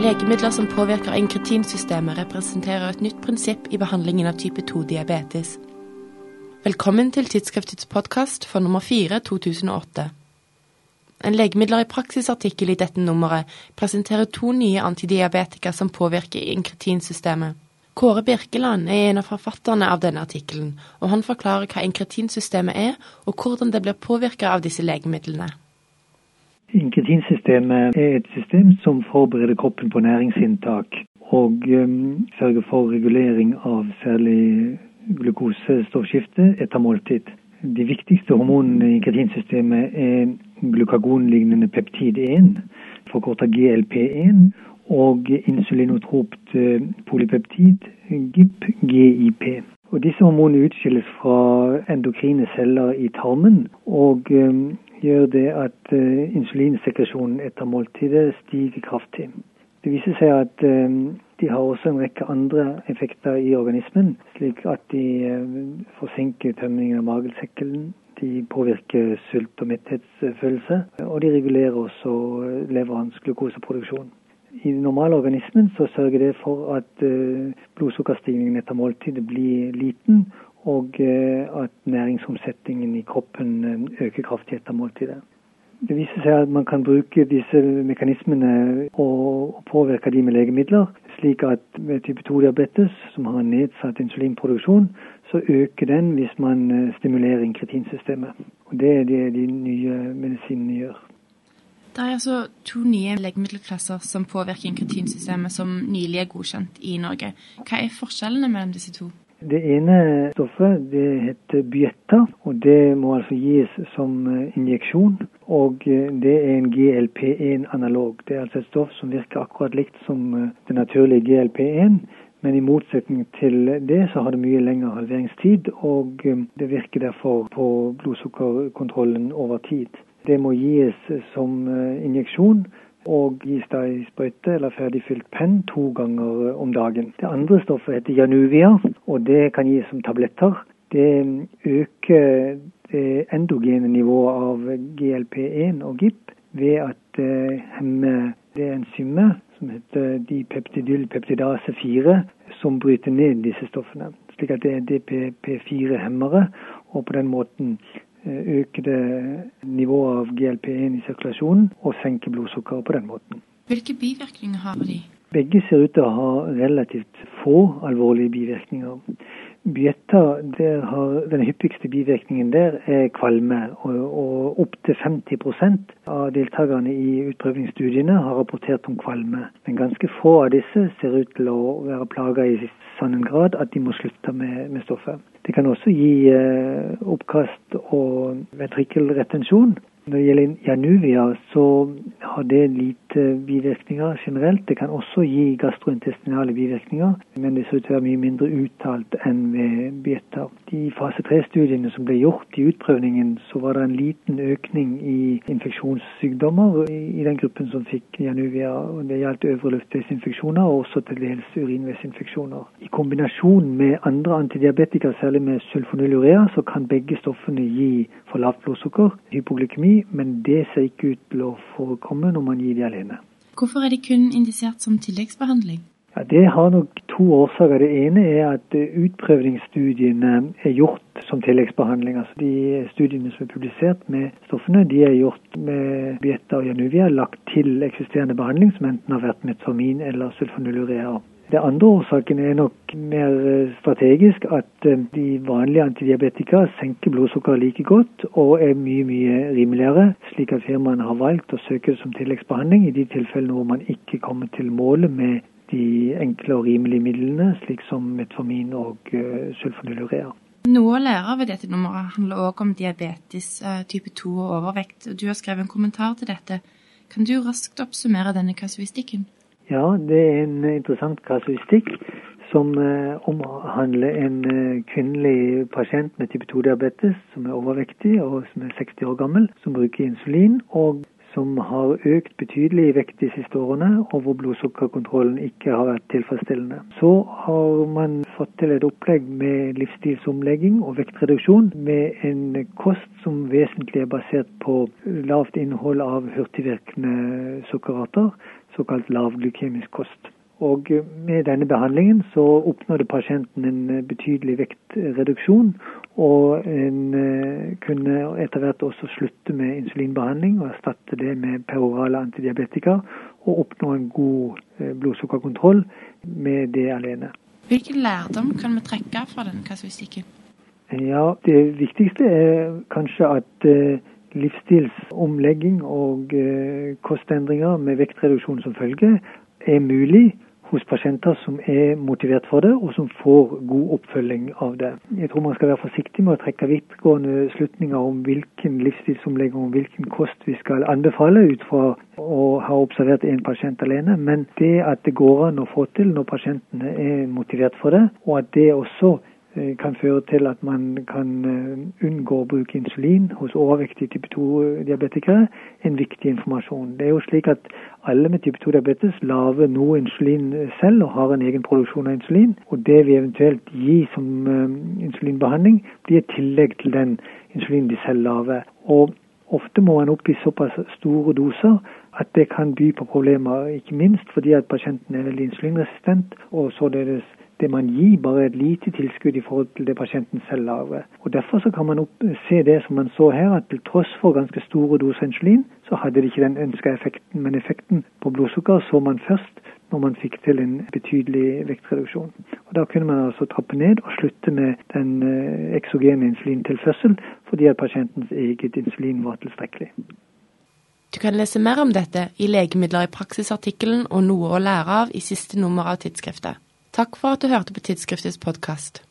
Legemidler som påvirker inkretinsystemet, representerer et nytt prinsipp i behandlingen av type 2-diabetes. Velkommen til tidsskriftets podkast for nummer 4 2008. En legemidler i praksis-artikkel i dette nummeret presenterer to nye antidiabetika som påvirker inkretinsystemet. Kåre Birkeland er en av forfatterne av denne artikkelen, og han forklarer hva inkretinsystemet er, og hvordan det blir påvirket av disse legemidlene. Inkretinsystemet er et system som forbereder kroppen på næringsinntak, og um, sørger for regulering av særlig glukosestoffskifte etter måltid. De viktigste hormonene i kretinsystemet er glukagonlignende peptid 1, forkorta GLP1, og insulinotropt eh, polypeptid, GIP, GIP. Og Disse hormonene utskilles fra endokrine celler i tarmen og um, gjør det at uh, insulinsekresjonen etter måltidet stiger kraftig. Det viser seg at um, de har også en rekke andre effekter i organismen, slik at de uh, forsinker tømmingen av magesekken, de påvirker sult- og metthetsfølelse, og de regulerer også leverens glukoseproduksjon. I den normale organismen så sørger det for at blodsukkerstigningen etter måltidet blir liten, og uh, at næringsomsetningen i kroppen uh, øker kraftig etter måltidet. Det viser seg at man kan bruke disse mekanismene og påvirke de med legemidler, slik at ved type 2-diabetes, som har nedsatt insulinproduksjon, så øker den hvis man stimulerer inkretinsystemet. Og Det er det de nye medisinene gjør. Det er altså to nye legemiddelklasser som påvirker inkretinsystemet, som nylig er godkjent i Norge. Hva er forskjellene mellom disse to? Det ene stoffet det heter Byetta, og det må altså gis som eh, injeksjon. Og eh, det er en GLP1-analog. Det er altså et stoff som virker akkurat likt som eh, det naturlige GLP1. Men i motsetning til det så har det mye lengre halveringstid, og det virker derfor på blodsukkerkontrollen over tid. Det må gis som injeksjon og gis da i sprøyte eller ferdigfylt penn to ganger eh, om dagen. Det andre stoffet heter Januvia, og det kan gis som tabletter. Det øker det endogene nivået av GLP1 og GIP ved at det hemmer det enzymet som heter dipeptidylpeptidase 4, som bryter ned disse stoffene. Slik at det er DPP4-hemmere, og på den måten Eh, øke det nivået av GLP1 i sirkulasjonen og senke blodsukkeret på den måten. Hvilke bivirkninger har de? Begge ser ut til å ha relativt få alvorlige bivirkninger. Bietta, Den hyppigste bivirkningen der er kvalme, og, og opptil 50% av deltakerne i utprøvingsstudiene har rapportert om kvalme. Men ganske få av disse ser ut til å være plaga i sånn grad at de må slutte med, med stoffet. Det kan også gi eh, oppkast og ventrikkelretensjon. Når det gjelder Januvia, så har det lite bivirkninger generelt. Det kan også gi gastrointestinale bivirkninger, men det ser ut til å være mye mindre uttalt enn ved beta. De fase 3-studiene som ble gjort i utprøvningen, så var det en liten økning i infeksjonssykdommer i den gruppen som fikk Januvia. Det gjaldt øvre luftveisinfeksjoner og også til dels urinveisinfeksjoner. I kombinasjon med andre antidiabetika, særlig med sulfonylurea, så kan begge stoffene gi for lavt blodsukker, hypoglykemi men det ser ikke ut til å forekomme når man gir de alene. Hvorfor er de kun indisert som tilleggsbehandling? Ja, Det har nok to årsaker. Det ene er at utprøvningsstudiene er gjort som tilleggsbehandling. Altså De studiene som er publisert med stoffene, de er gjort med Bietta og Januvia lagt til eksisterende behandling, som enten har vært metformin eller sulfonylurea. Det andre årsaken er nok mer eh, strategisk, at eh, de vanlige antidiabetika senker blodsukkeret like godt og er mye mye rimeligere, slik at firmaene har valgt å søke det som tilleggsbehandling i de tilfellene hvor man ikke kommer til målet med de enkle og rimelige midlene, slik som metformin og uh, sulfonylurea. Noe å lære ved dette nummeret handler også om diabetes type 2 og overvekt. Du har skrevet en kommentar til dette. Kan du raskt oppsummere denne kasuistikken? Ja, det er en interessant kasuistikk som eh, omhandler en eh, kvinnelig pasient med type 2-diabetes som er overvektig og som er 60 år gammel, som bruker insulin, og som har økt betydelig i vekt de siste årene, og hvor blodsukkerkontrollen ikke har vært tilfredsstillende. Så har man fått til et opplegg med livsstilsomlegging og vektreduksjon med en kost som vesentlig er basert på lavt innhold av hurtigvirkende sukkerarter, såkalt lavglykemisk kost. Og med denne behandlingen så oppnådde pasienten en betydelig vektreduksjon. Og en kunne etter hvert også slutte med insulinbehandling og erstatte det med perorale antidiabetika. Og oppnå en god blodsukkerkontroll med det alene. Hvilken lærdom kan vi trekke fra denne kasuistikken? Ja, Det viktigste er kanskje at livsstilsomlegging og kostendringer med vektreduksjon som følge er mulig hos pasienter som er motivert for det, og som får god oppfølging av det. Jeg tror man skal være forsiktig med å trekke vidtgående slutninger om hvilken livsstilsomlegging og hvilken kost vi skal anbefale ut fra å ha observert én pasient alene. Men det at det går an å få til når pasientene er motivert for det, og at det også Eh, kan føre til at man kan eh, unngå å bruke insulin hos overvektige type 2-diabetikere, en viktig informasjon. Det er jo slik at alle med type 2-diabetes lager noe insulin selv og har en egen produksjon av insulin. Og det vi eventuelt gir som insulinbehandling, blir et tillegg til den insulinen de selv lager. Og ofte må man opp i såpass store doser at det kan by på problemer, ikke minst fordi at pasienten er veldig insulinresistent og således det man gir, bare et lite tilskudd i forhold til det pasienten selv lager. Og Derfor så kan man opp, se det som man så her, at til tross for ganske store doser insulin, så hadde det ikke den ønska effekten. Men effekten på blodsukker så man først når man fikk til en betydelig vektreduksjon. Og Da kunne man altså trappe ned og slutte med den eh, eksogene insulintilførsel fordi at pasientens eget insulin var tilstrekkelig. Du kan lese mer om dette i Legemidler i praksis-artikkelen og Noe å lære av i siste nummer av tidsskriftet. Takk for at du hørte på Tidsskriftets podkast.